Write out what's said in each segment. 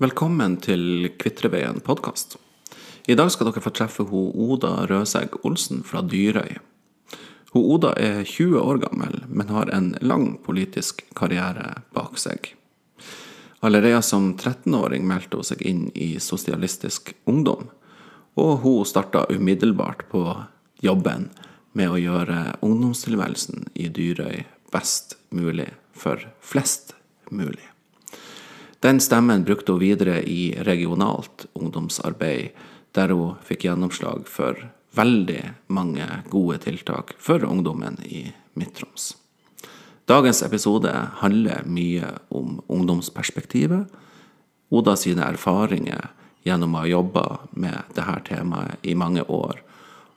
Velkommen til Kvitreveien podkast. I dag skal dere få treffe ho Oda Røsegg Olsen fra Dyrøy. Ho Oda er 20 år gammel, men har en lang politisk karriere bak seg. Allerede som 13-åring meldte hun seg inn i Sosialistisk Ungdom, og hun starta umiddelbart på jobben med å gjøre ungdomstilværelsen i Dyrøy best mulig for flest mulig. Den stemmen brukte hun videre i regionalt ungdomsarbeid, der hun fikk gjennomslag for veldig mange gode tiltak for ungdommen i Midt-Troms. Dagens episode handler mye om ungdomsperspektivet, Oda sine erfaringer gjennom å ha jobba med dette temaet i mange år,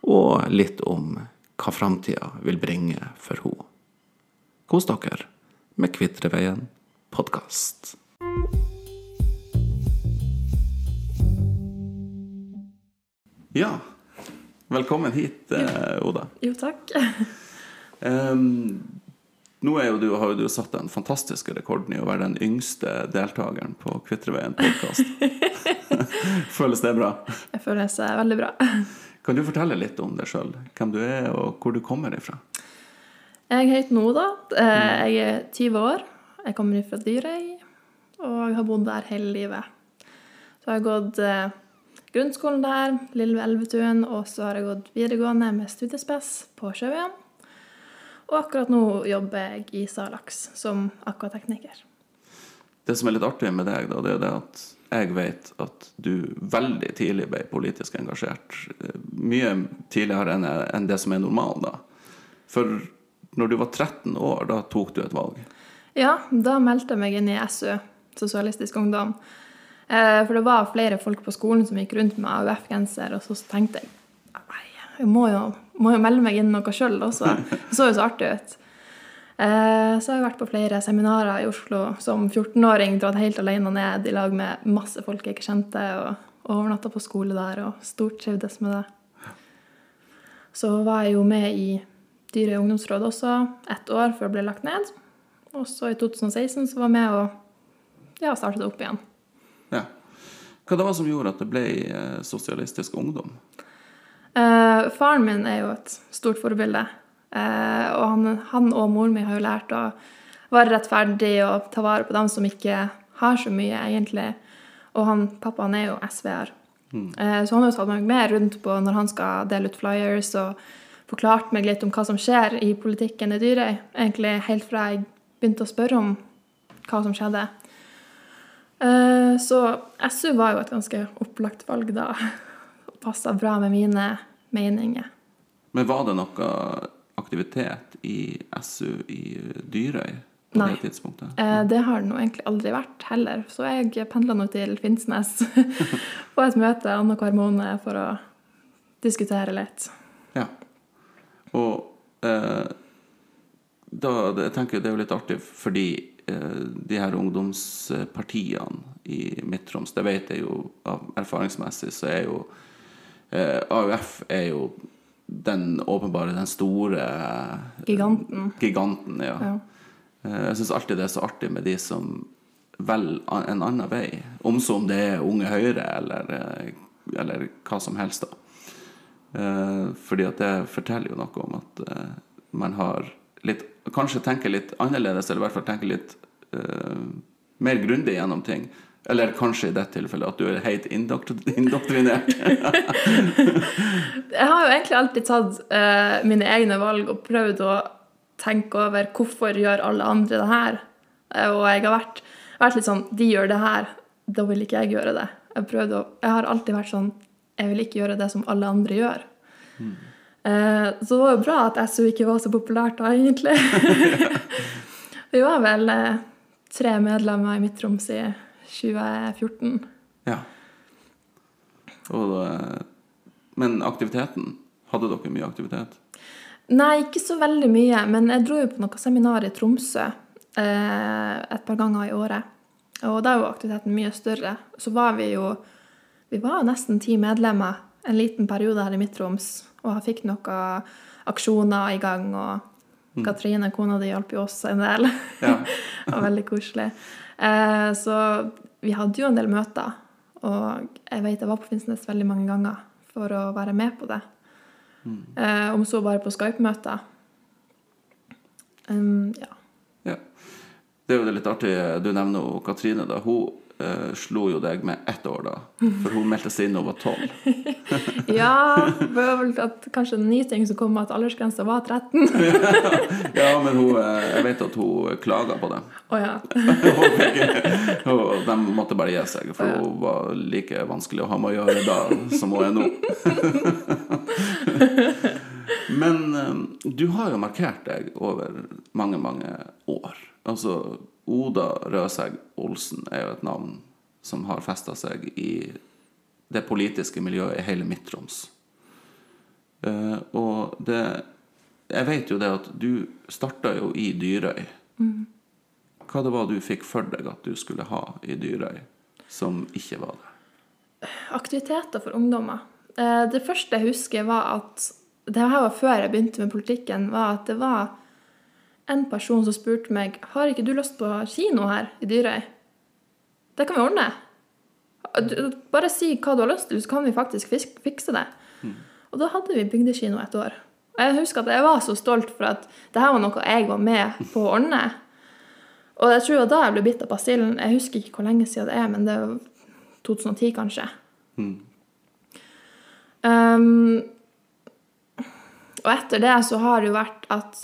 og litt om hva framtida vil bringe for henne. Kos dere med Kvitreveien podkast. Ja, velkommen hit, eh, Oda. Jo, takk. Um, nå jo du, har jo du satt den fantastiske rekorden i å være den yngste deltakeren på Kvitreveien podkast. Føles det bra? Jeg føler seg veldig bra. Kan du fortelle litt om deg sjøl? Hvem du er, og hvor du kommer ifra? Jeg heter Noda. Eh, Jeg er 20 år. Jeg kommer fra Dyrøy, og jeg har bodd der hele livet. Så jeg har gått eh, grunnskolen der, Lille Elvetun, og så har jeg gått videregående med studiespes på Sjøveien. Og akkurat nå jobber jeg i Salax som akvatekniker. Det som er litt artig med deg, da, det er det at jeg vet at du veldig tidlig ble politisk engasjert. eh, Mye tidligere enn det som er normalen, da. For når du var 13 år, da tok du et valg. Ja, da meldte jeg meg inn i SU, Sosialistisk Ungdom. Eh, For det var flere folk på skolen som gikk rundt med AUF-genser, og så tenkte jeg nei, jeg må jo, må jo melde meg inn noe sjøl også. Det så jo så artig ut. Eh, Så har jeg vært på flere seminarer i Oslo som 14-åring, dratt helt alene ned i lag med masse folk jeg ikke kjente, og overnatta på skole der og stortrivdes med det. Så var jeg jo med i Dyrøy ungdomsråd også ett år før det ble lagt ned. Og så i 2016 så var jeg med og ja, startet det opp igjen. Ja. Hva det var som gjorde at det ble eh, Sosialistisk Ungdom? Eh, faren min er jo et stort forbilde. Eh, og han, han og moren min har jo lært å være rettferdig og ta vare på dem som ikke har så mye, egentlig. Og han, pappaen er jo SV-er. Eh, så han har jo tatt meg med rundt på når han skal dele ut flyers, og forklart meg litt om hva som skjer i politikken i Dyrøy. Egentlig helt fra jeg begynte å spørre om hva som skjedde. Eh, så SU var jo et ganske opplagt valg da. Og Passa bra med mine meninger. Men var det noe aktivitet i SU i Dyrøy på Nei. det tidspunktet? Nei. Det har det nå egentlig aldri vært heller. Så jeg pendla nå til Finnsnes på et møte annenhver måned for å diskutere litt. Ja. Og eh, da, jeg tenker det er jo litt artig, fordi eh, de her ungdomspartiene i Midt-Troms, det vet jeg jo erfaringsmessig, så er jo eh, AUF er jo den åpenbare, den store Giganten. giganten, ja. Ja. Eh, Jeg syns alltid det er så artig med de som velger en annen vei. Om så om det er Unge Høyre eller, eh, eller hva som helst, da. Eh, Fordi at det forteller jo noe om at eh, man har litt Kanskje tenke litt annerledes, eller i hvert fall tenke litt uh, mer grundig gjennom ting. Eller kanskje i dette tilfellet at du er helt indoktr- indoktrinert. Jeg har jo egentlig alltid tatt uh, mine egne valg og prøvd å tenke over hvorfor gjør alle andre det her. Eh, og jeg har vært, vært litt sånn De gjør det her, da vil ikke jeg gjøre det. Jeg, å, jeg har alltid vært sånn Jeg vil ikke gjøre det som alle andre gjør. Eh, så det var jo bra at SU ikke var så populært da, egentlig. Vi var vel eh, tre medlemmer i Midt-Troms i 2014. ja. Og, eh, men aktiviteten Hadde dere mye aktivitet? Nei, ikke så veldig mye, men jeg dro jo på noe seminar i Tromsø eh, et par ganger i året. Og da var jo aktiviteten mye større. Så var vi jo Vi var nesten ti medlemmer en liten periode her i Midt-Troms, og jeg fikk noen aksjoner i gang, og Katrine, kona di, hjalp jo oss en del. Ja. det var veldig koselig. Eh, så vi hadde jo en del møter, og jeg vet jeg var på Finnsnes veldig mange ganger for å være med på det. Eh, om så bare på Skype-møter. Um, ja. Ja. Det er jo litt artig, du nevner jo Katrine. da. Hun eh, slo jo deg med ett år, da. For hun meldte seg inn da hun var tolv. ja, det var vel at kanskje en ny ting som kom, at aldersgrensa var 13. Ja, men hun, eh, jeg vet at hun klaga på det. Å ja. Fikk- hun- De måtte bare gi seg, for Ja. hun var like vanskelig å ha med å gjøre da som hun er nå. Men eh, du har jo markert deg over mange, mange år. Altså, Oda Røseg Olsen er jo et navn som har festa seg i det politiske miljøet i hele Midt-Troms. Eh, og det Jeg vet jo det at du starta jo i Dyrøy. Hva det var du fikk for deg at du skulle ha i Dyrøy, som ikke var det? Aktiviteter for ungdommer. Eh, Det første jeg husker, var at Det her var før jeg begynte med politikken. var at Det var en person som spurte meg har ikke du lyst på kino her i Dyrøy. Det kan vi ordne. Bare si hva du har lyst til, så kan vi faktisk fikse det. Og da hadde vi bygdekino et år. Og jeg husker at jeg var så stolt for at det her var noe jeg var med på å ordne. Og jeg tror det var da jeg ble bitt av basillen. Jeg husker ikke hvor lenge siden det er, men det var 2010 kanskje. Um, og etter det så har det jo vært at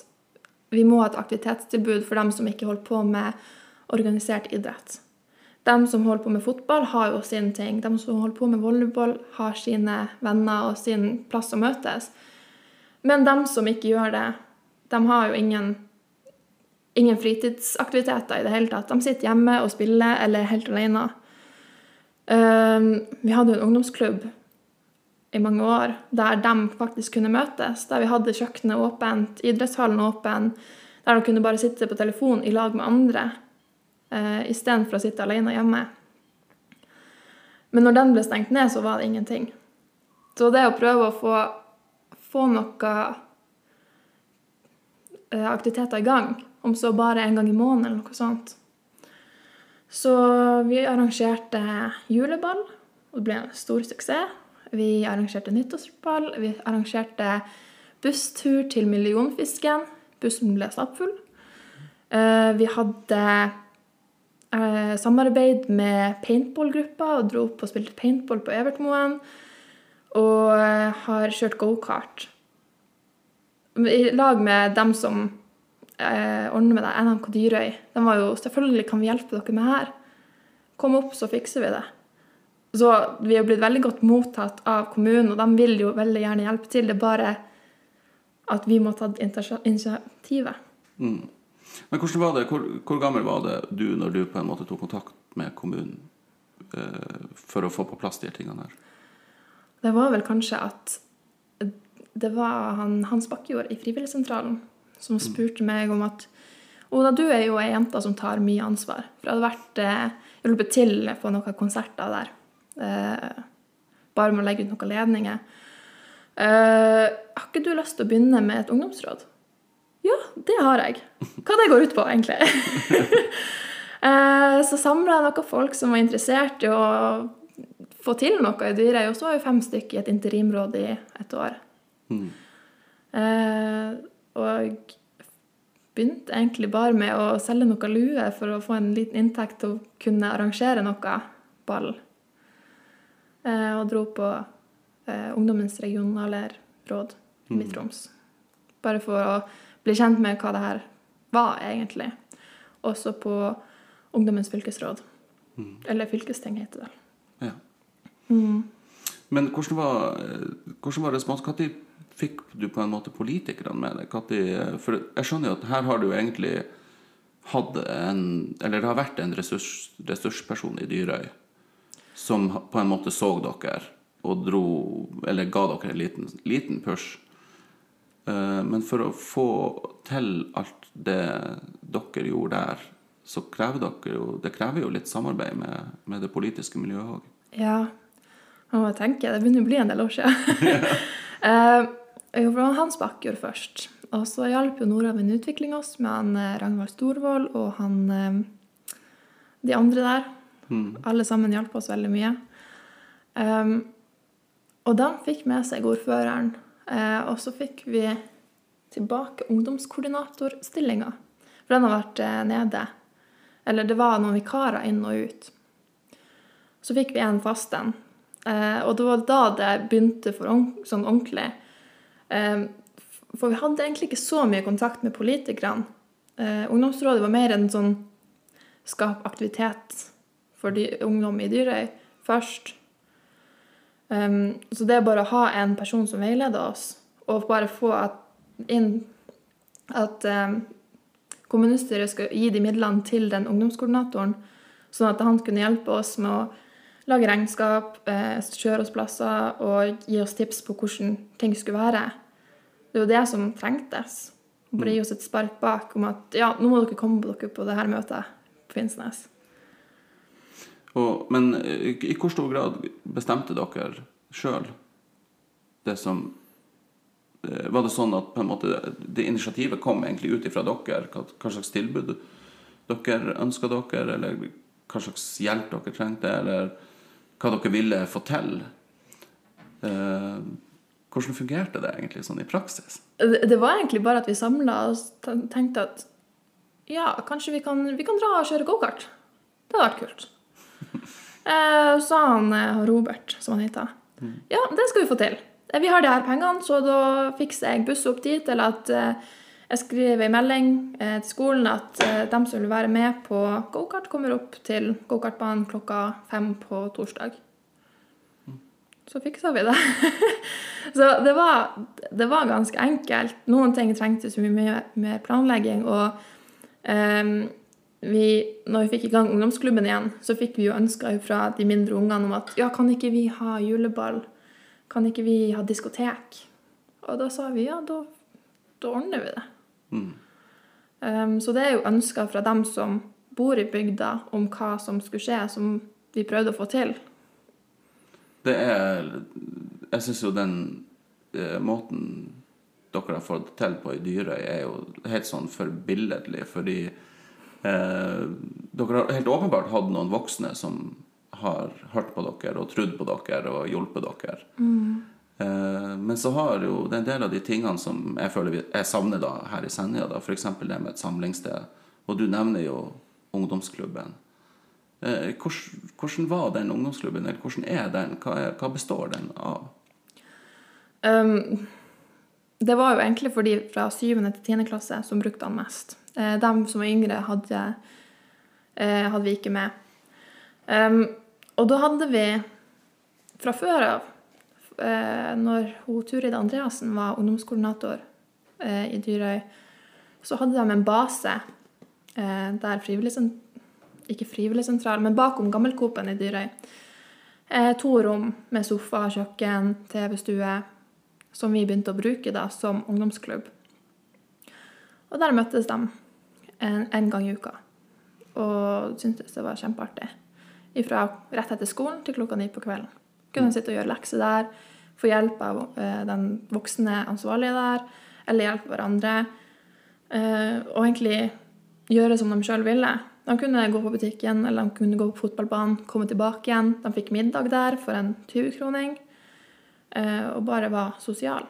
vi må ha et aktivitetstilbud for dem som ikke holder på med organisert idrett. De som holder på med fotball, har jo sin ting. De som holder på med volleyball, har sine venner og sin plass å møtes. Men de som ikke gjør det, de har jo ingen, ingen fritidsaktiviteter i det hele tatt. De sitter hjemme og spiller eller er helt alene. Um, vi hadde jo en ungdomsklubb i mange år der de faktisk kunne møtes. Der vi hadde kjøkkenet åpent, idrettshallen åpen, der de kunne bare sitte på telefon i lag med andre eh, istedenfor å sitte alene hjemme. Men når den ble stengt ned, så var det ingenting. Så det å prøve å få, få noe eh, aktiviteter i gang, om så bare en gang i måneden eller noe sånt. Så vi arrangerte juleball, og det ble en stor suksess. Vi arrangerte nyttårsball, vi arrangerte busstur til Millionfisken. Bussen ble stappfull. Eh, Vi hadde eh, samarbeid med paintballgruppa og dro opp og spilte paintball på Evertmoen. Og eh, har kjørt gokart. I lag med dem som ordner med det, NMK Dyrøy. De var jo 'Selvfølgelig kan vi hjelpe dere med her'. Kom opp, så fikser vi det. Så vi er blitt veldig godt mottatt av kommunen, og de vil jo veldig gjerne hjelpe til. Det er bare at vi må ta initiativet. initiativet. Men hvordan var det, hvor, hvor gammel var det du når du på en måte tok kontakt med kommunen eh, for å få på plass de tingene her? Det var vel kanskje at det var han, Hans Bakkejord i Frivilligsentralen som spurte meg om at Oda, du er jo ei jente som tar mye ansvar. For jeg hadde vært, eh, hjulpet til på noen konserter der. Eh, bare med å legge ut noen ledninger. Eh, har ikke du lyst til å begynne med et ungdomsråd? Ja, det har jeg. Hva det går ut på, egentlig? eh, så samla jeg noen folk som var interessert i å få til noe i Dyrøy, og så var vi fem stykker i et interimråd i et år. Eh, og begynte egentlig bare med å selge noe lue for å få en liten inntekt til å kunne arrangere noe ball. Eh, og dro på eh, ungdommens regionale råd i Midt-Troms. Bare for å bli kjent med hva det her var, egentlig. Også på ungdommens fylkesråd. Eller fylkesting, heter det. Ja. Men hvordan var, hvordan var responsen? Når fikk du på en måte politikerne med deg? Eh, for jeg skjønner jo at her har du egentlig hatt en Eller det har vært en ressurs, ressursperson i Dyrøy som på en måte så dere og dro Eller ga dere en liten, liten push. Eh, Men for å få til alt det dere gjorde der, så krever dere jo Det krever jo litt samarbeid med, med det politiske miljøet òg. Ja, må jeg tenke. Det begynner å bli en del år siden. Eh, jo, for Hans Bakkjord først. Og så hjalp jo Nordavind Utvikling oss med han eh, Ragnvald Storvold og han eh, de andre der. Alle sammen hjalp oss veldig mye. Um, og de fikk med seg ordføreren. Uh, og så fikk vi tilbake ungdomskoordinatorstillinga. For den har vært uh, nede. Eller det var noen vikarer inn og ut. Så fikk vi en fast en. Uh, og det var da det begynte for sånn ordentlig. Eh, for vi hadde egentlig ikke så mye kontakt med politikerne. Ungdomsrådet var mer en sånn skap aktivitet for de, ungdom i Dyrøy først. Um, så det er bare å ha en person som veileder oss, og bare få at, inn at um, kommunestyret skal gi de midlene til den ungdomskoordinatoren, sånn at han kunne hjelpe oss med å lage regnskap, eh, kjøre oss plasser og gi oss tips på hvordan ting skulle være. Det er jo det som trengtes. Bare gi oss et spark bak om at ja, nå må dere komme på dere på det her møtet på Finnsnes. Og, men eh, i hvor stor grad bestemte dere sjøl det som eh, Var det sånn at på en måte, det initiativet kom egentlig ut ifra dere? Hva, hva slags tilbud dere ønska dere, eller hva slags hjelp dere trengte, eller hva dere ville få til? Eh, hvordan fungerte det egentlig sånn i praksis? Det, var egentlig bare at vi samla og tenkte at ja, kanskje vi kan, vi kan dra og kjøre gokart. Det hadde vært kult. Eh, så sa han eh, Robert, som han heter, ja, det skal vi få til. Eh, Vi har de her pengene, så da fikser jeg buss opp dit, eller at jeg skriver en melding til skolen at de som vil være med på gokart, kommer opp til gokartbanen klokka fem på torsdag. Så fiksa vi det. så det var, det var ganske enkelt. Noen ting trengte så mye mer- planlegging. Og ehm, vi, når vi fikk i gang ungdomsklubben igjen, så fikk vi jo ønsker fra de mindre ungene om at ja, kan ikke vi ha juleball? Kan ikke vi ha diskotek? Og da sa vi ja, da, da ordner vi det. Ehm, så det er jo ønsker fra dem som bor i bygda om hva som skulle skje, som vi prøvde å få til. Det er Jeg syns jo den eh, måten dere har fått til på i Dyrøy, er jo helt sånn forbilledlig, fordi dere har helt åpenbart hatt noen voksne som har hørt på dere og trodd på dere og hjulpet dere. Eh, men så har jo det er en del av de tingene som jeg føler jeg savner da her i Senja, da, f.eks. det med et samlingssted. Og du nevner jo ungdomsklubben. Eh, hvordan, var den ungdomsklubben, eller hvordan er den? Hva består den av? Um, det var jo egentlig for de fra 7. til 10. klasse som brukte han mest. Eh, de som var yngre, hadde, eh, hadde vi ikke med. Og da hadde vi fra før av, eh, når hun Turid Andreassen var ungdomskoordinator i Dyrøy, så hadde de en base der frivilligsent- ikke frivilligsentral, men bakom Gammelkopen i Dyrøy. To rom med sofa, kjøkken, TV-stue, som vi begynte å bruke da som ungdomsklubb. Og der møttes de en, en gang i uka. Og syntes det var kjempeartig. Fra rett etter skolen til klokka ni på kvelden. Kunne sitte og gjøre lekser der, få hjelp av eh, den voksne ansvarlige der, eller hjelpe hverandre. Eh, og egentlig gjøre som de sjøl ville. De kunne gå på butikken eller de kunne gå på fotballbanen, komme tilbake igjen. De fikk middag der for en 20-kroning. Eh, og bare var sosial.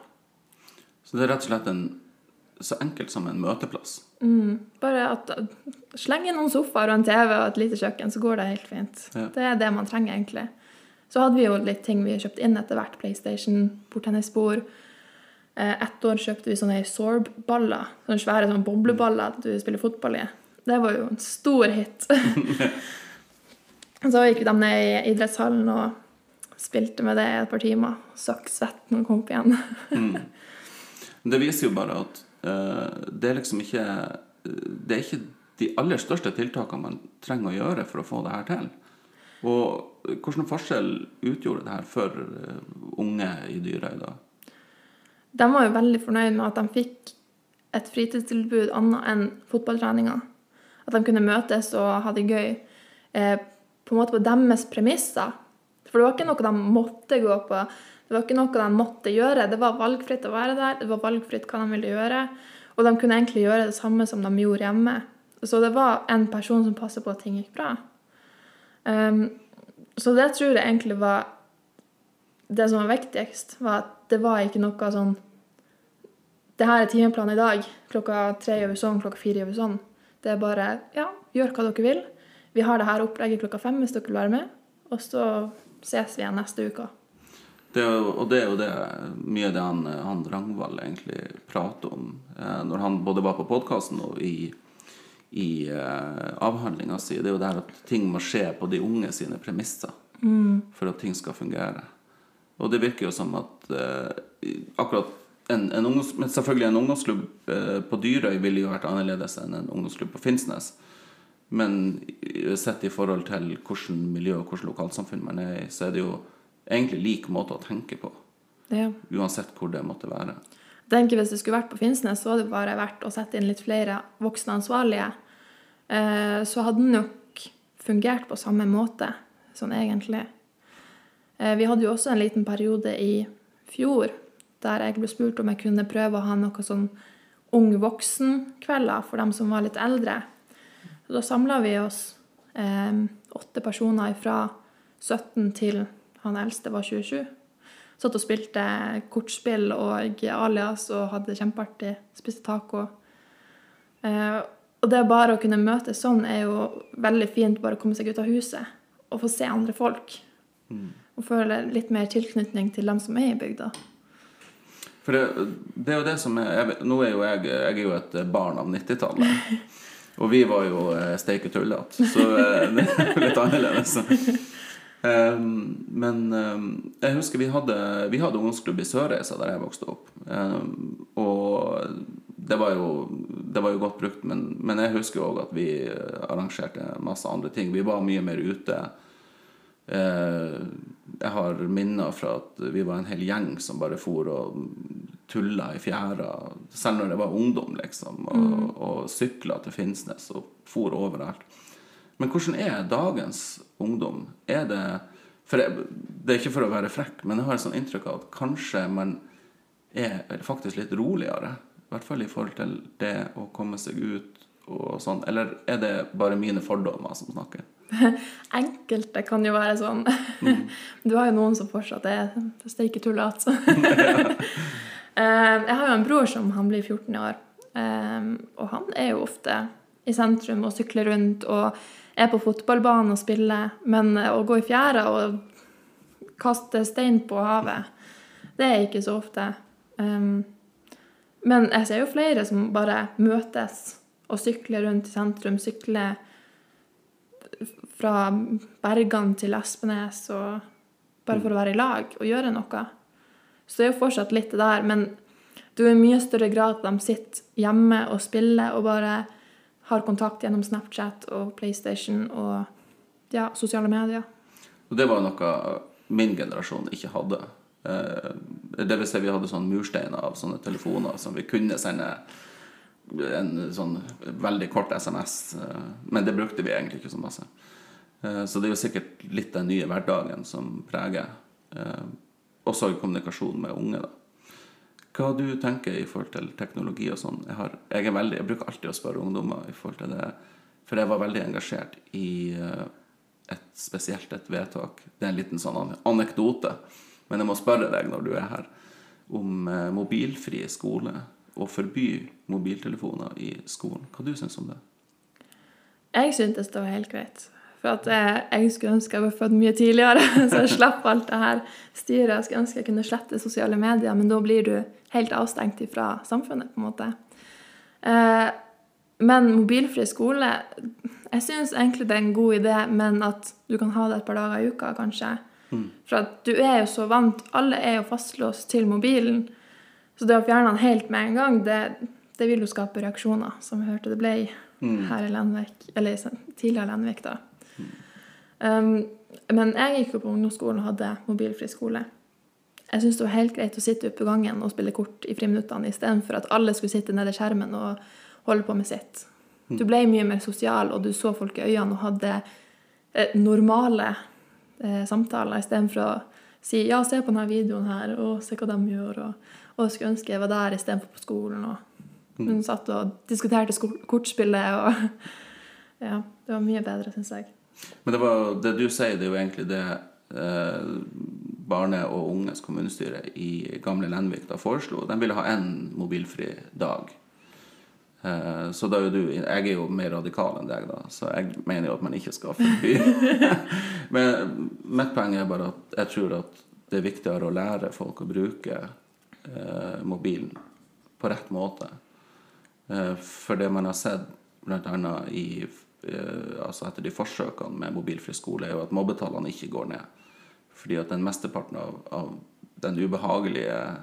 Så det er rett og slett en, så enkelt som en møteplass. Bare at Sleng inn noen sofaer og en TV og et lite kjøkken, så går det helt fint. Ja. Det er det man trenger, egentlig. Så hadde vi jo litt ting vi kjøpte inn etter hvert. PlayStation, bordtennisbord. Eh, Ett år kjøpte vi sånne Sorb-baller. Sånne svære sånne bobleballer du spiller fotball i. Det var jo en stor hit. så gikk vi dem ned i idrettshallen og spilte med det i et par timer. Sakk svett når vi kom opp igjen. Det viser jo bare at uh, det er liksom ikke Det er ikke de aller største tiltakene man trenger å gjøre for å få det her til. Og hvilken forskjell utgjorde det her for eh, unge i Dyrøy da? De var jo veldig fornøyd med at de fikk et fritidstilbud annet enn fotballtreninga. At de kunne møtes og ha det gøy eh, på en måte på deres premisser. For det var ikke noe de måtte gå på. Det var ikke noe de måtte gjøre. Det var valgfritt å være der. Det var valgfritt hva de ville gjøre. Og de kunne egentlig gjøre det samme som de gjorde hjemme. Så det var en person som passet på at ting gikk bra. Um, så det tror jeg egentlig var Det som var viktigst, var at det var ikke noe sånn Det her er timeplanen i dag. Klokka tre gjør vi sånn, klokka fire gjør vi sånn. Det er bare Ja, gjør hva dere vil. Vi har det her opplegget klokka fem hvis dere vil være med. Og så ses vi igjen neste uke. Det er og det er jo det, mye det han, han Rangvald egentlig prater om eh, når han både var på podkasten og i, i eh, avhandlinga si. Det er jo det her at ting må skje på de unge sine premisser for at ting skal fungere. Og det virker jo som at eh, akkurat en, en ungdoms, men selvfølgelig en ungdomsklubb eh, på Dyrøy ville jo vært annerledes enn en ungdomsklubb på Finnsnes. Men sett i forhold til hvilket miljø og hvilket lokalsamfunn man er i, så er det jo egentlig lik måte å tenke på. Ja. Uansett hvor det måtte være. Jeg tenker Hvis det skulle vært på Finnsnes, så hadde det bare vært å sette inn litt flere voksne ansvarlige. Eh, så hadde den nok fungert på samme måte, sånn egentlig. Eh, vi hadde jo også en liten periode i fjor der jeg ble spurt om jeg kunne prøve å ha noe sånn ung voksen-kvelder for dem som var litt eldre. Så da samla vi oss eh, åtte personer fra 17 til han eldste var 27. Satt og spilte kortspill og alias og hadde det kjempeartig. Spiste taco. Eh, og det bare å kunne møtes sånn er jo veldig fint, bare å komme seg ut av huset og få se andre folk. Og føle litt mer tilknytning til dem som er i bygda. For det, det er jo det som er jeg, Nå er jo jeg, jeg er jo et barn av 90-tallet. Og vi var jo eh, steike tullete, så eh, det er jo litt annerledes. Um, men um, jeg husker vi hadde, vi hadde ungdomsklubb i Sørreisa der jeg vokste opp. Um, og det var, jo, det var jo godt brukt, men, men jeg husker òg at vi eh, arrangerte masse andre ting. Vi var mye mer ute. Eh, jeg har minner fra at vi var en hel gjeng som bare for og tulla i fjæra, selv når det var ungdom, liksom, og, og sykla til Finnsnes og for overalt. Men hvordan er dagens ungdom? Er det for jeg, Det er ikke for å være frekk, men jeg har et sånt inntrykk av at kanskje man er faktisk litt roligere. I hvert fall i forhold til det å komme seg ut og sånn. Eller er det bare mine fordommer som snakker? Enkelte kan jo være sånn. Du har jo noen som fortsatt er steike tullete. Eh, jeg har jo en bror som han blir 14 år. Eh, Og han er jo ofte i sentrum og sykler rundt og er på fotballbanen og spiller. Men eh, å gå i fjæra og kaste stein på havet, det er ikke så ofte. Men jeg ser jo flere som bare møtes og sykler rundt i sentrum. Sykler fra Bergan til Espenes og bare for å være i lag og gjøre noe. Så det er jo fortsatt litt det der, men du er i mye større grad at de sitter hjemme og spiller og bare har kontakt gjennom Snapchat og PlayStation og ja, sosiale medier. Og det var noe min generasjon ikke hadde. Eh, Det vil si vi hadde sånne mursteiner av sånne telefoner som vi kunne sende en sånn veldig kort SMS, eh, men det brukte vi egentlig ikke så masse. Eh, Så det er jo sikkert litt den nye hverdagen som preger også i kommunikasjon med unge. da. Hva du tenker i forhold til teknologi og sånn? Jeg, jeg, jeg bruker alltid å spørre ungdommer i forhold til det, for jeg var veldig engasjert i eh, et spesielt et vedtak. Det er en liten sånn anekdote, men jeg må spørre deg når du er her, om eh, mobilfri skole og forby mobiltelefoner i skolen. Hva du syns om det? Jeg syntes det var helt greit. For at jeg, jeg skulle ønske jeg var født mye tidligere, så jeg slapp alt det her styret. Jeg skulle ønske jeg kunne slette sosiale medier, men da blir du helt avstengt fra samfunnet, på en måte. Eh, men mobilfri skole Jeg syns egentlig det er en god idé, men at du kan ha det et par dager i uka, kanskje. For at du er jo så vant Alle er jo fastlåst til mobilen. Så det å fjerne den helt med en gang, det, det vil jo skape reaksjoner, som vi hørte det ble her i Lenvik. Eller i- tidligere Lenvik, da. Um, men jeg gikk jo på ungdomsskolen og hadde mobilfri skole. Jeg syntes det var helt greit å sitte ute på gangen og spille kort i friminuttene istedenfor at alle skulle sitte nede i skjermen og holde på med sitt. Du ble mye mer sosial, og du så folk i øynene og hadde eh, normale eh, samtaler istedenfor å si 'ja, se på denne videoen her', og 'se hva de gjør', og og skulle ønske jeg var der istedenfor på skolen', og hun satt og diskuterte kortspillet, og ja, det var mye bedre, syns jeg. Men det, var, det du sier, det er jo egentlig det eh, barne- og unges kommunestyre i gamle Lenvik da foreslo. De ville ha én mobilfri dag. Eh, så da er jo du Jeg er jo mer radikal enn deg, da, så jeg mener jo at man ikke skal forby. Men mitt poeng er bare at jeg tror at det er viktigere å lære folk å bruke eh, mobilen på rett måte. Eh, for det man har sett bl.a. i altså etter de forsøkene med mobilfri skole, er jo at mobbetallene ikke går ned. Fordi at den mesteparten av, av den ubehagelige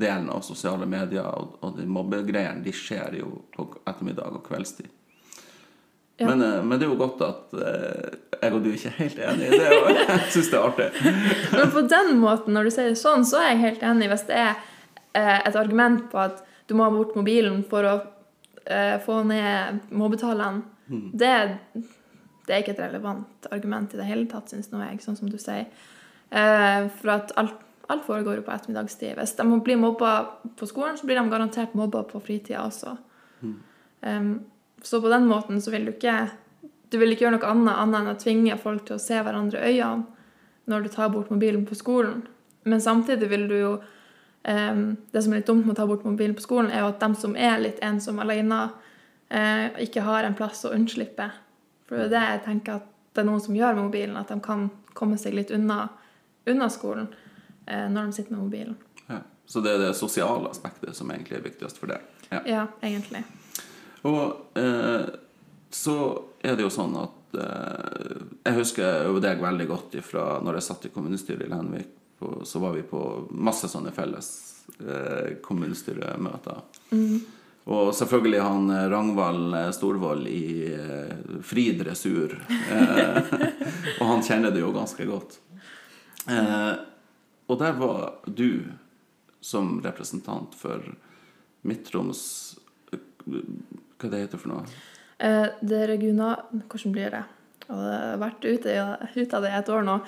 delen av sosiale medier og, og de mobbegreiene, de skjer jo på ettermiddag og kveldstid. Ja. Men, eh, men det er jo godt at eh, jeg og du ikke er helt enige i det, og jeg syns det er artig. Men på den måten, når du sier det sånn, så er jeg helt enig. Hvis det er eh, et argument på at du må ha bort mobilen for å eh, få ned mobbetallene, det, det er ikke et relevant argument i det hele tatt, syns nå jeg, sånn som du sier. Eh, for at alt, alt foregår jo på ettermiddagstid. Hvis de blir mobba på skolen, så blir de garantert mobba på fritida også. Um, så på den måten så vil du ikke du vil ikke gjøre noe annet, annet enn å tvinge folk til å se hverandre i øynene når du tar bort mobilen på skolen. Men samtidig vil du jo um, Det som er litt dumt med å ta bort mobilen på skolen, er jo at de som er litt ensomme alene, eh, ikke har en plass å unnslippe. For det er det jeg tenker at det er noen som gjør med mobilen, at de kan komme seg litt unna, unna skolen eh, når de sitter med mobilen. Ja. Så det er det sosiale aspektet som egentlig er viktigst for deg. Ja. Ja, egentlig. Og eh, så er det jo sånn at eh, Jeg husker jo deg veldig godt fra når jeg satt i kommunestyret i Lenvik. På, så var vi på masse sånne felles eh, kommunestyremøter. Og selvfølgelig han Rangvald Ragnvald eh, i eh, fri dressur. Eh, og han kjenner det jo ganske godt. Eh, og der var du som representant for Midt-Troms eh, Hva det heter for noe? Eh, det regionale Hvordan blir det? Jeg har vært ute, ute av det et år nå.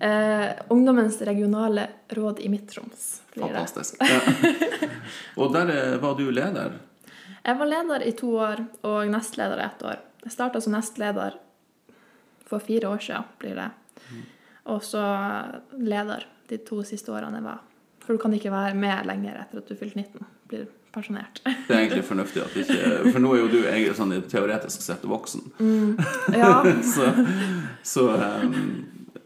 Eh, ungdommens regionale råd i Midt-Troms. Fantastisk. Ja. Og der eh, var du leder. Jeg var leder i to år og nestleder i ett år. Jeg starta som nestleder for fire år siden, blir det. Og så leder de to siste årene jeg var. For du kan ikke være med lenger etter at du fylte 19. Blir pensjonert. Det er egentlig fornuftig at ikke For nå er jo du egentlig sånn teoretisk sett voksen. Ja, Så, så eh,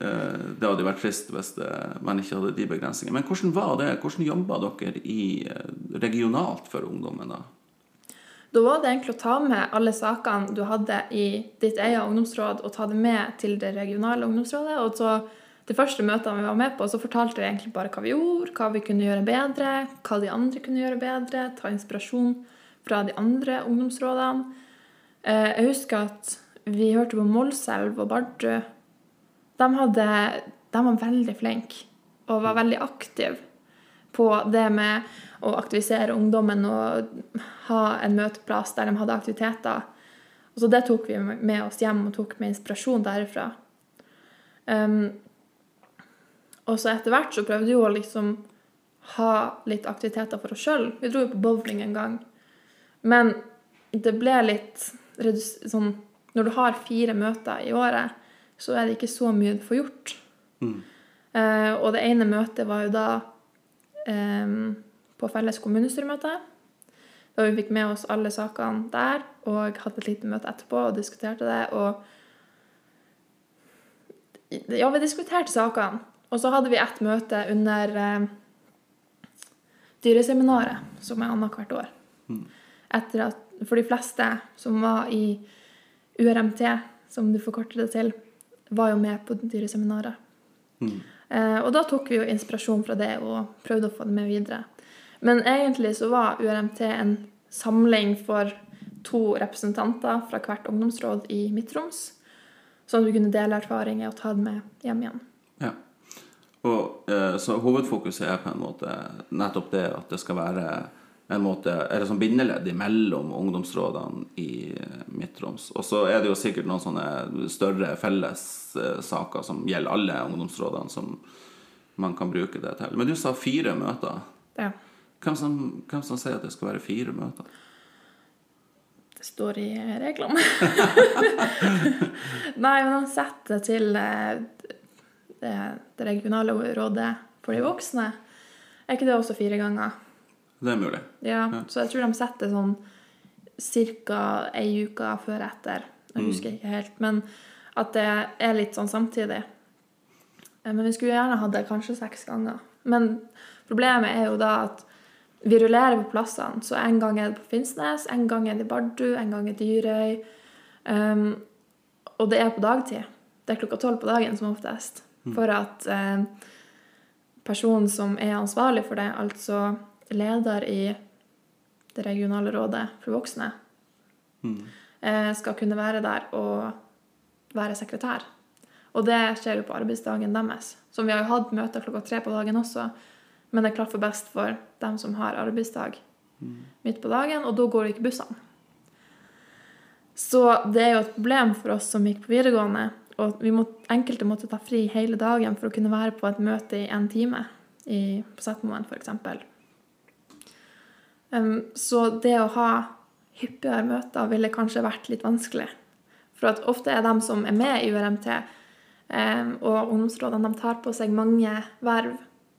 det hadde vært trist hvis man ikke hadde de begrensningene. Men hvordan var det? Hvordan jobba dere i, eh, regionalt for ungdommen da? Da var det egentlig å ta med alle sakene du hadde i ditt eget ungdomsråd, og ta det med til det regionale ungdomsrådet. Og så de første møtene vi var med på, så fortalte vi egentlig bare hva vi gjorde, hva vi kunne gjøre bedre, hva de andre kunne gjøre bedre, ta inspirasjon fra de andre ungdomsrådene. Eh, Jeg husker at vi hørte på Målselv og Bardu. De, hadde, de var veldig flinke og var veldig aktive på det med å aktivisere ungdommen og ha en møteplass der de hadde aktiviteter. Og så det tok vi med oss hjem og tok med inspirasjon derifra. Um, og så etter hvert så prøvde vi å liksom ha litt aktiviteter for oss sjøl. Vi dro jo på bowling en gang. Men det ble litt sånn Når du har fire møter i året, så er det ikke så mye du får gjort. Eh, og det ene møtet var jo da eh, på felles kommunestyremøte. Da vi fikk med oss alle sakene der, og hadde et lite møte etterpå og diskuterte det. Og ja, vi diskuterte sakene. Og så hadde vi ett møte under eh, dyreseminaret, som er annethvert år. Etter at, for de fleste som var i URMT, som du forkorter det til, var jo med på dyreseminaret. Eh, og da tok vi jo inspirasjon fra det og prøvde å få det med videre. Men egentlig så var URMT en samling for to representanter fra hvert ungdomsråd i Midt-Troms, sånn at vi kunne dele erfaringer og ta det med hjem igjen. Ja. Og, eh, så hovedfokuset er på en måte nettopp det at det skal være en måte, er det sånn bindeledd mellom ungdomsrådene i eh, Midt-Troms. Og så er det jo sikkert noen sånne større felles eh, som gjelder alle ungdomsrådene, som man kan bruke det til. Men du sa fire møter. Ja. Hvem som, hvem som sier at det skal være fire møter? Det står i reglene. Nei, men han setter til eh, det, det regionale rådet for de voksne. Er ikke det også fire ganger? Det er mulig. Ja, så jeg tror de setter sånn ca. ei uke før etter. Jeg husker ikke helt. Men at det er litt sånn samtidig. Eh, Men vi skulle gjerne hatt det kanskje seks ganger. Men problemet er jo da at vi rullerer på plassene. Så en gang er det på Finnsnes, en gang er det i Bardu, en gang er det Dyrøy. Um, og det er på dagtid. Det er klokka tolv på dagen som oftest. For at eh, personen som er ansvarlig for det, altså leder i det regionale rådet for voksne, mm. skal kunne være der og være sekretær. Og det skjer jo på arbeidsdagen deres. Som vi har jo hatt møter klokka tre på dagen også, men det er klart for best for dem som har arbeidsdag midt på dagen, og da går ikke bussene. Så det er jo et problem for oss som gikk på videregående, og vi må, enkelte måtte ta fri hele dagen for å kunne være på et møte i en time i, på Setermoen f.eks. Um, så det å ha hyppigere møter ville kanskje vært litt vanskelig. For at ofte er de som er med i URMT um, og ungdomsrådene, de tar på seg mange verv.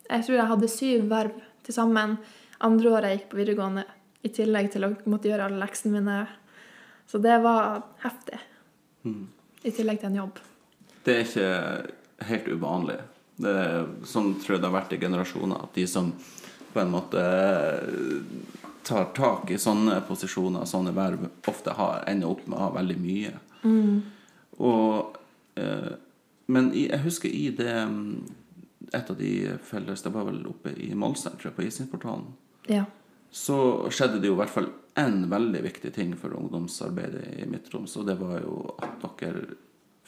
Jeg tror jeg hadde syv verv til sammen andre året jeg gikk på videregående, i tillegg til å måtte gjøre alle leksene mine. Så det var heftig. I tillegg til en jobb. Det er ikke helt uvanlig. Det er, sånn tror jeg det har vært i generasjoner. At de som på en måte tar tak i sånne posisjoner, sånne verv, ofte har, ender opp med å ha veldig mye. Og, eh, men i, jeg husker i det mm, Et av de felles Det var vel oppe i Målsenteret, på Isinsportalen. Ja. Så skjedde det jo i hvert fall én veldig viktig ting for ungdomsarbeidet i Midt-Troms, og det var jo at dere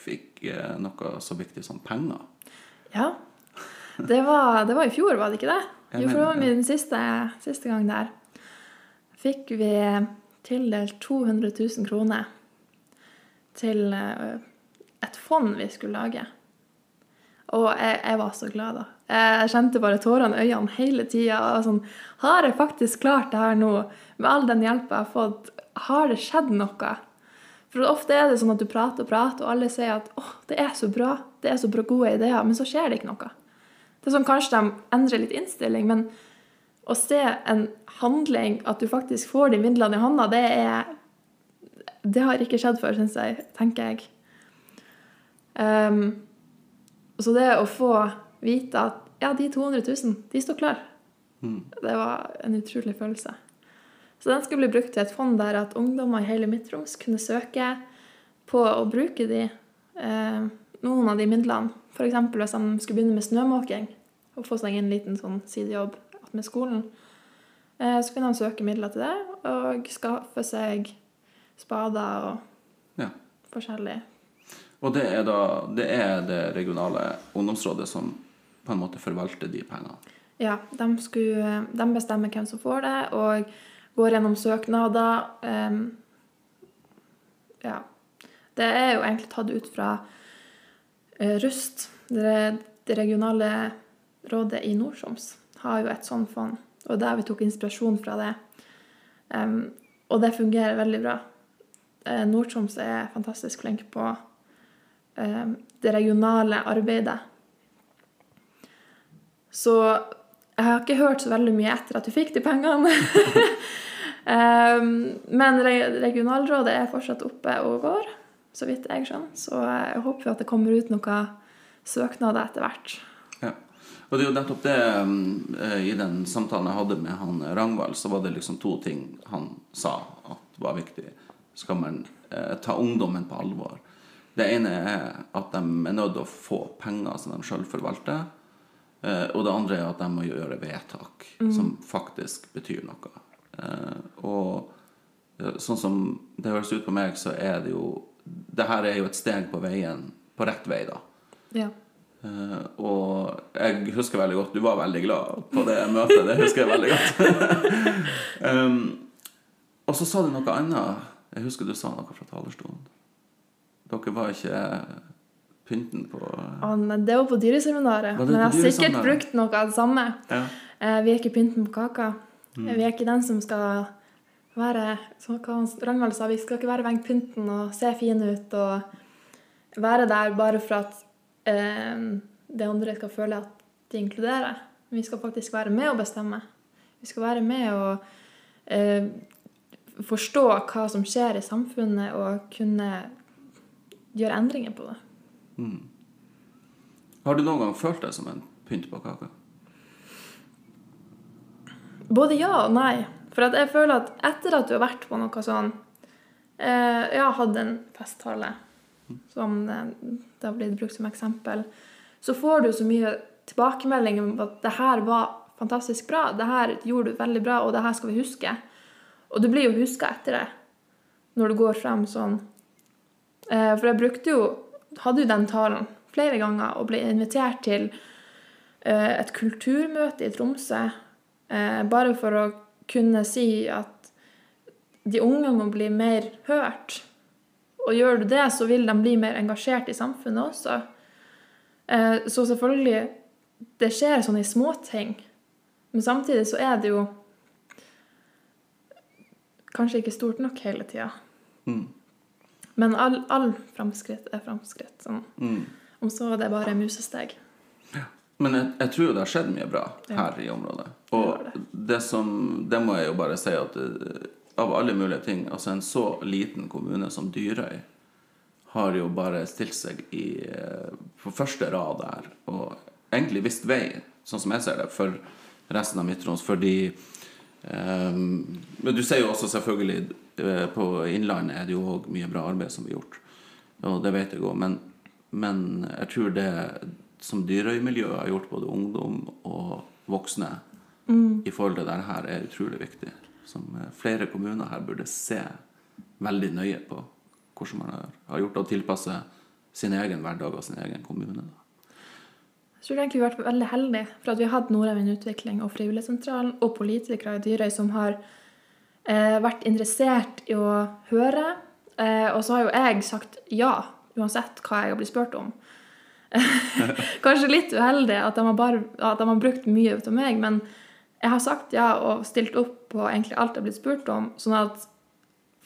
fikk eh, noe så viktig som penger. Ja. Det var, det var i fjor, var det ikke det? Jo, for det var min siste, siste gang der. Fikk vi tildelt 200 000 kroner til eh, et fond vi skulle lage. Og jeg, jeg var så glad da. Jeg kjente bare tårene i øynene hele tida. Sånn, har jeg faktisk klart det her nå? Med all den hjelpa jeg har fått, har det skjedd noe? For ofte er det sånn at du prater og prater, og alle sier at åh, det er så bra, det er så bra gode ideer, men så skjer det ikke noe. Det er sånn Kanskje de endrer litt innstilling, men å se en handling, at du faktisk får de midlene i hånda, det er Det har ikke skjedd før, syns jeg, tenker jeg. Um, så det å få vite at ja, de 200 000, de står klar, det var en utrolig følelse. Så den skulle bli brukt til et fond der at ungdommer i hele Midt-Troms kunne søke på å bruke de, eh, noen av de midlene. F.eks. hvis de skulle begynne med snømåking og få seg en liten sånn sidejobb med skolen. Eh, så kunne de søke midler til det og skaffe seg spader og Ja. forskjellig. Og det er da det, er det regionale ungdomsrådet som på en måte forvalter de pengene. Ja, de, skulle, de bestemmer hvem som får det, og går gjennom søknader. Um, ja. Det er jo egentlig tatt ut fra uh, Rust. Det, det regionale rådet i Nord-Troms har jo et sånt fond, og der vi tok inspirasjon fra det. Um, og det fungerer veldig bra. Eh, Nord-Troms er fantastisk flink på ehm, det regionale arbeidet. Så jeg har ikke hørt så veldig mye etter at du fikk de pengene. um, men regionalrådet er fortsatt oppe og går, så vidt jeg skjønner. Så jeg håper at det kommer ut noen søknader etter hvert. Og det er jo nettopp det mm, eh, I den samtalen jeg hadde med han Ragnvald, så var det liksom to ting han sa at var viktig. Skal man eh, ta ungdommen på alvor? Det ene er at de er nødt til å få penger som de sjøl forvalter. Eh, og det andre er at de må gjøre vedtak som faktisk betyr noe. Eh, og eh, sånn som det høres ut på meg, så er det jo Det her er jo et steg på veien, på rett vei, da. Ja. Eh, og jeg husker veldig godt Du var veldig glad på det møtet. Det husker jeg veldig godt. um, og så sa du noe annet. Jeg husker du sa noe fra talerstolen. Dere var ikke pynten på Å, nei, det var på dyreseminaret. Var Men jeg har sikkert brukt noe av det samme. Ja. Uh, Vi er ikke pynten på kaka. Mm. Vi er ikke den som skal være som Ragnvald sa, vi skal ikke være veggpynten og se fine ut og være der bare for at eh, de andre skal føle at de inkluderer. Vi skal faktisk være med å bestemme. Vi skal være med å eh, forstå hva som skjer i samfunnet, og kunne gjøre endringer på det. Har du noen gang følt deg som en pynt på kaka? Både ja og nei. For jeg føler at etter at du har vært på noe sånn eh, Jeg har hatt en festtale som det, det har blitt brukt som eksempel. Så får du så mye tilbakemelding om at det her var fantastisk bra, det her gjorde du veldig bra, og det her skal vi huske. Og du blir jo huska etter det når du går frem sånn. Eh, for jeg brukte jo Hadde jo den talen flere ganger og ble invitert til eh, et kulturmøte i Tromsø. Eh, bare for å kunne si at de unge må bli mer hørt. Og gjør du det, så vil de bli mer engasjert i samfunnet også. Eh, så selvfølgelig Det skjer sånne småting. Men samtidig så er det jo kanskje ikke stort nok hele tida. Mm. Men all, all framskritt er framskritt. Sånn. Mm. Om så det er bare musesteg. Men jeg, jeg tror det har skjedd mye bra Ja. her i området. Og det. det som Det må jeg jo bare si at eh, av alle mulige ting Altså, en så liten kommune som Dyrøy har jo bare stilt seg i eh, på første rad der og egentlig visst vei, sånn som jeg ser det, for resten av Midt-Troms. Fordi um, Men du ser jo også selvfølgelig eh, På Innlandet er det jo òg mye bra arbeid som blir gjort. Og det vet jeg òg. Men, men jeg tror det som Dyrøy-miljøet har gjort, både ungdom og voksne, i forhold til dette er utrolig viktig. Som eh, flere kommuner her burde se veldig nøye på hvordan man har, gjort og tilpasse sin egen hverdag og sin egen kommune. Jeg tror egentlig vi har vært veldig heldige for at vi har hatt Nordavind Utvikling og Frivilligsentralen og politikere i Dyrøy som har eh, vært interessert i å høre. Eh, og så har jo jeg sagt ja, uansett hva jeg har blitt spurt om. Kanskje litt uheldig at de har, bare, at de har brukt mye av meg, men jeg har sagt ja og stilt opp på egentlig alt jeg har blitt spurt om, sånn at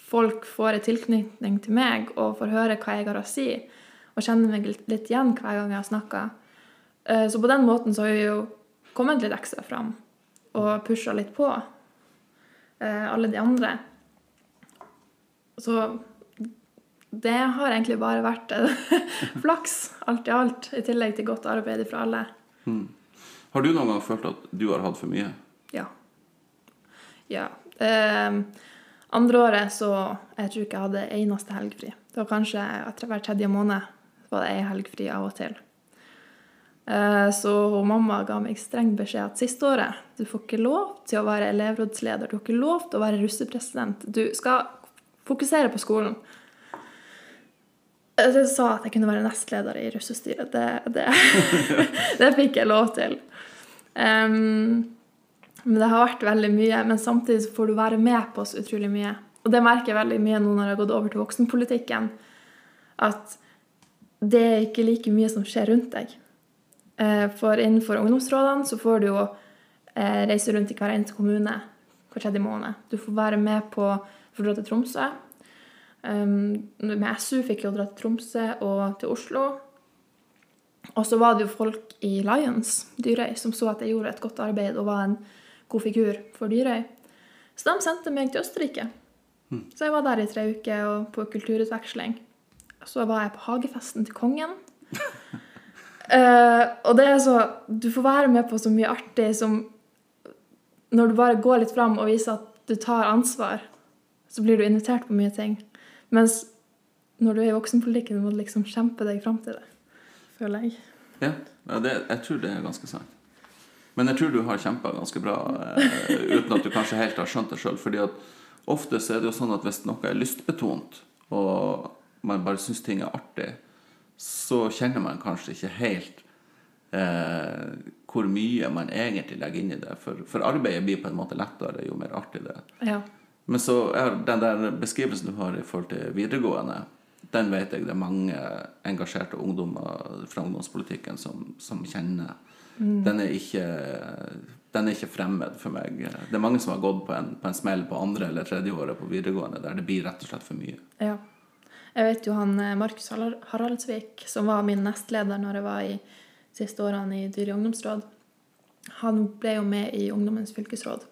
folk får en tilknytning til meg og får høre hva jeg har å si, og kjenner meg litt, igjen hver gang jeg har snakka. Eh, Så på den måten så har vi jo kommet litt ekstra fram og pusha litt på eh, alle de andre. Så det har egentlig bare vært flaks, alt i alt, i tillegg til godt arbeid fra alle. Har du noen gang følt at du har hatt for mye? Ja. Ja. Eh, andre året så Jeg tror ikke jeg hadde eneste helgfri. Det var kanskje etter hver tredje måned var det ei helgfri av og til. Eh, så mamma ga meg streng beskjed at siste året du får ikke lov til å være elevrådsleder, du har ikke lov til å være russepresident. Du skal fokusere på skolen. Jeg sa at jeg kunne være nestleder i russestyret. Det, det, det fikk jeg lov til. Em, men det har vært veldig mye. Men samtidig så får du være med på så utrolig mye. Og det merker jeg veldig mye nå når jeg har gått over til voksenpolitikken. At det er ikke like mye som skjer rundt deg. Eh, For innenfor ungdomsrådene så får du jo eh, reise rundt i hver eneste kommune hver tredje måned. Du får være med på for å dra til Tromsø. Um, med SU fikk jeg dra til Tromsø og til Oslo. Og så var det jo folk i Lions, Dyrøy, som så at jeg gjorde et godt arbeid og var en god figur for Dyrøy. Så de sendte meg til Østerrike. Så jeg var der i tre uker og på kulturutveksling. Så var jeg på hagefesten til kongen. uh, og det er så Du får være med på så mye artig som Når du bare går litt fram og viser at du tar ansvar, så blir du invitert på mye ting. Mens når du er i voksenpolitikken, må du liksom kjempe deg fram til det. Føler jeg. Ja, ja det, jeg tror det er ganske sant. Men jeg tror du har kjempa ganske bra eh, uten at du kanskje helt har skjønt det sjøl. fordi at ofte så er det jo sånn at hvis noe er lystbetont, og man bare syns ting er artig, så kjenner man kanskje ikke helt eh, hvor mye man egentlig legger inn i det. For, for arbeidet blir på en måte lettere jo mer artig det er. Ja. Men så er den der beskrivelsen du har i forhold til videregående, den vet jeg det er mange engasjerte ungdommer fra ungdomspolitikken som, som kjenner den, er ikke, den er ikke fremmed for meg. Det er mange som har gått på en, på en smell på andre eller tredje året på videregående der det blir rett og slett for mye. Ja. Jeg vet jo han eh, Markus Haraldsvik, som var min nestleder når jeg var i siste årene i Dyre ungdomsråd, han ble jo med i Ungdommens fylkesråd.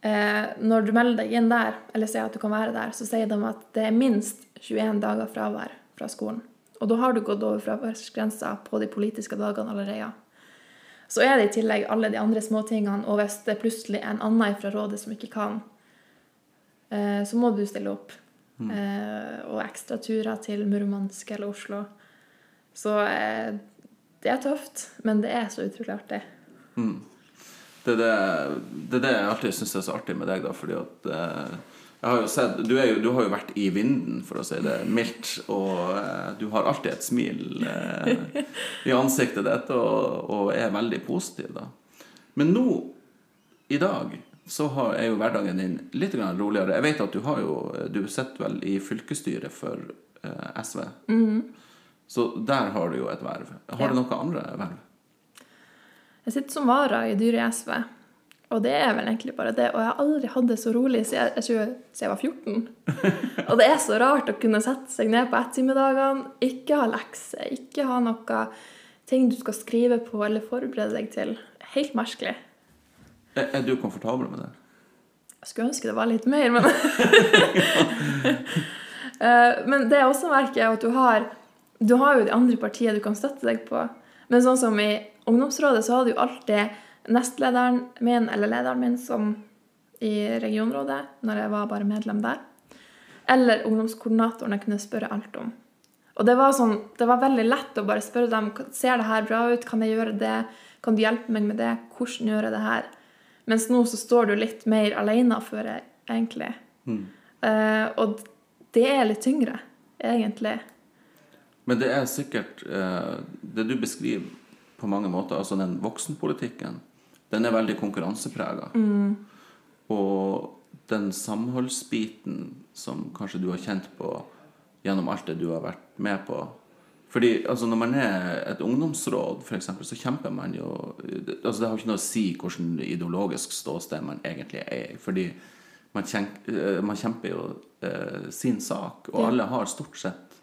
Eh, når du melder deg inn der, eller sier at du kan være der, så sier de at det er minst 21 dager fravær fra skolen. Og da har du gått over fraværsgrensa på de politiske dagene allerede. Så er det i tillegg alle de andre småtingene, og hvis det plutselig er en annen fra rådet som ikke kan, eh, så må du stille opp. Mm. og ekstra turer til Murmansk eller Oslo. Så eh, det er tøft, men det er så utrolig artig. Det er det, det, det jeg alltid syns er så artig med deg, da, fordi at sett, du, jo, du har jo vært i vinden, for å si det mildt, og eh, du har alltid et smil eh, i ansiktet ditt og, og er veldig positiv, da. Men nå, i dag, så har, er jo hverdagen din litt grann roligere. Jeg vet at du har jo Du sitter vel i fylkesstyret for eh, SV. Så der har du jo et verv. Har Ja. du noen andre verv? Jeg sitter som vara i Dyre i SV, og det er vel egentlig bare det. Og jeg har aldri hatt det så rolig siden jeg, jeg, var 14. Og det er så rart å kunne sette seg ned på ettermiddagene, ikke ha lekser, ikke ha noe ting du skal skrive på eller forberede deg til. Helt merkelig. Er, er du komfortabel med det? Jeg skulle ønske det var litt mer, men Eh, Men det jeg også merker, er at du har Du har jo de andre partiene du kan støtte deg på. Men sånn som i ungdomsrådet, så hadde jo alltid nestlederen min, eller lederen min, som i regionrådet, når jeg var bare medlem der. Eller ungdomskoordinatoren jeg kunne spørre alt om. Og det var, sånn, det var veldig lett å bare spørre dem ser det her bra ut, kan jeg gjøre det, kan du hjelpe meg med det, hvordan gjør jeg det her? Mens nå så står du litt mer alene, før jeg egentlig. Eh, og det er litt tyngre, egentlig. Men det er sikkert uh, Det du beskriver på mange måter, altså den voksenpolitikken, den er veldig konkurranseprega. Og den samholdsbiten som kanskje du har kjent på gjennom alt det du har vært med på fordi altså Når man er et ungdomsråd, eksempel, så kjemper man jo altså Det har ikke noe å si hvordan ideologisk ståsted man egentlig er i. Fordi man, kjenk, eh, man kjemper jo eh, sin sak, og Ja. alle har stort sett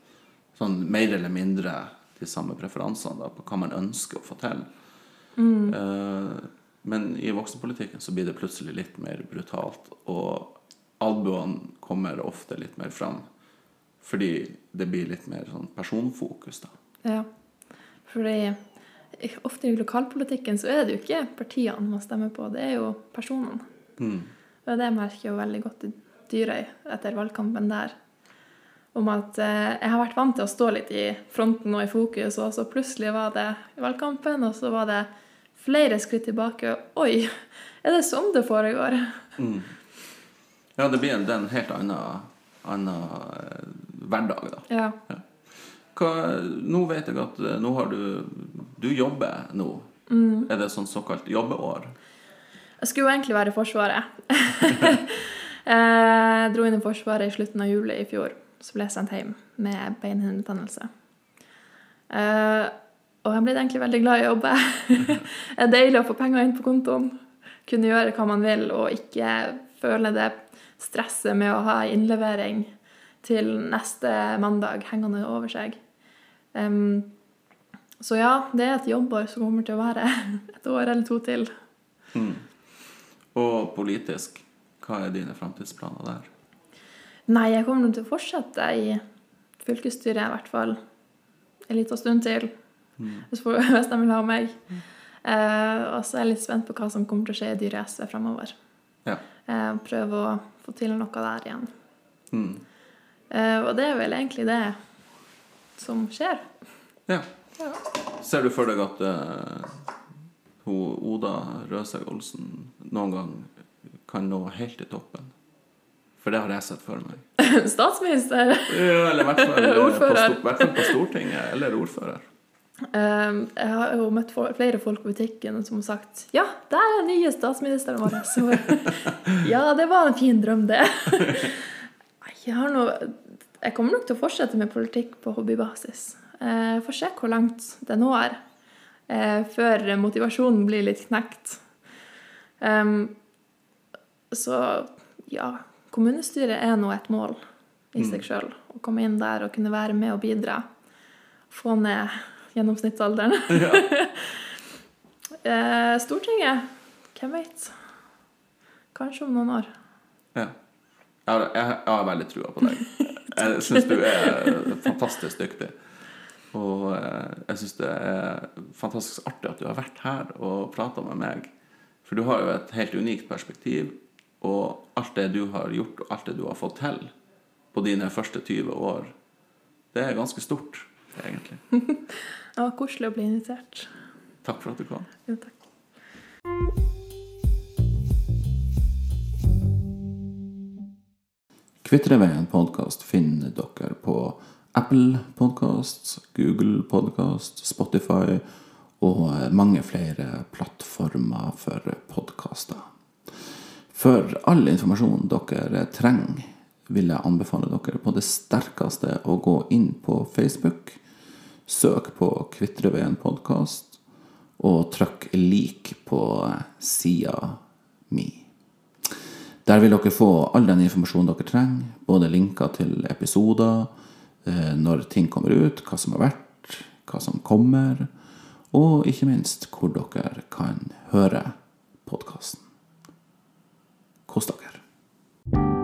sånn mer eller mindre de samme preferansene da, på hva man ønsker å få til. Eh, men i voksenpolitikken så blir det plutselig litt mer brutalt, og albuene kommer ofte litt mer fram. Fordi det blir litt mer sånn personfokus, da. Ja. Fordi ofte i lokalpolitikken så er det jo ikke partiene man stemmer på, det er jo personene. Og det merker jeg jo veldig godt i Dyrøy etter valgkampen der. Om at eh, jeg har vært vant til å stå litt i fronten og i fokus, og så plutselig var det valgkampen, og så var det flere skritt tilbake. Oi, er det sånn det foregår? Ja, det blir en, det en helt annen, annen eh, hverdag, da. Ja. Hva, nå vet jeg at eh, nå har du Du jobber nå. Er det sånn såkalt jobbeår? Jeg skulle jo egentlig være i Forsvaret. jeg dro inn i Forsvaret i slutten av juli i fjor. Så ble jeg sendt hjem med beinhinnebetennelse. Eh, og jeg ble egentlig veldig glad i å jobbe. det er deilig å få penger inn på kontoen. Kunne gjøre hva man vil og ikke føle det stresset med å ha innlevering til neste mandag hengende over seg. Um, så ja, det er et jobbår som kommer til å være et år eller to til. Og politisk, hva er dine framtidsplaner der? Nei, jeg kommer til å fortsette i fylkesstyret i hvert fall en liten stund til. Hvis hvis de vil ha meg. Uh, og så er jeg litt spent på hva som kommer til å skje i Dyre SV fremover. Ja. Uh, prøve å få til noe der igjen. Mm. Uh, og det er vel egentlig det som skjer. ja. Ser du for deg at hun, Oda Røseg Olsen noen gang kan nå helt til toppen? For det har jeg sett for meg. Statsminister! Ja, eller i hvert fall, på, i hvert fall på Stortinget. Eller ordfører. Eh, jeg har jo møtt flere folk på butikken som har sagt Ja, der er den nye statsministeren vår. Så, ja, det var en fin drøm, det. Jeg, har noe, jeg kommer nok til å fortsette med politikk på hobbybasis. Eh, får se hvor langt det nå er, før motivasjonen blir litt knekt. Så ja, kommunestyret er nå et mål i seg sjøl. Å komme inn der og kunne være med og bidra. Få ned gjennomsnittsalderen. Ja. Stortinget, hvem veit? Kanskje om noen år. Ja. Jeg har, jeg, jeg har veldig trua på deg. Jeg syns du er fantastisk dyktig. Og eh, jeg syns det er fantastisk artig at du har vært her og prata med meg. For du har jo et helt unikt perspektiv, og alt det du har gjort, og alt det du har fått til på dine første 20 år, det er ganske stort, egentlig. Det var koselig å bli invitert. Takk for at du kom. Jo, takk. Kvitreveien podkast finner dere på Apple Podkast, Google Podkast, Spotify og mange flere plattformer for podkaster. For all informasjon dere trenger, vil jeg anbefale dere på det sterkeste å gå inn på Facebook, søk på Kvitreveien podkast, og trykk lik på sida mi. Der vil dere få all den informasjonen dere trenger, både linker til episoder, eh, når ting kommer ut, hva som har vært, hva som kommer, og ikke minst hvor dere kan høre podkasten. Kos dere.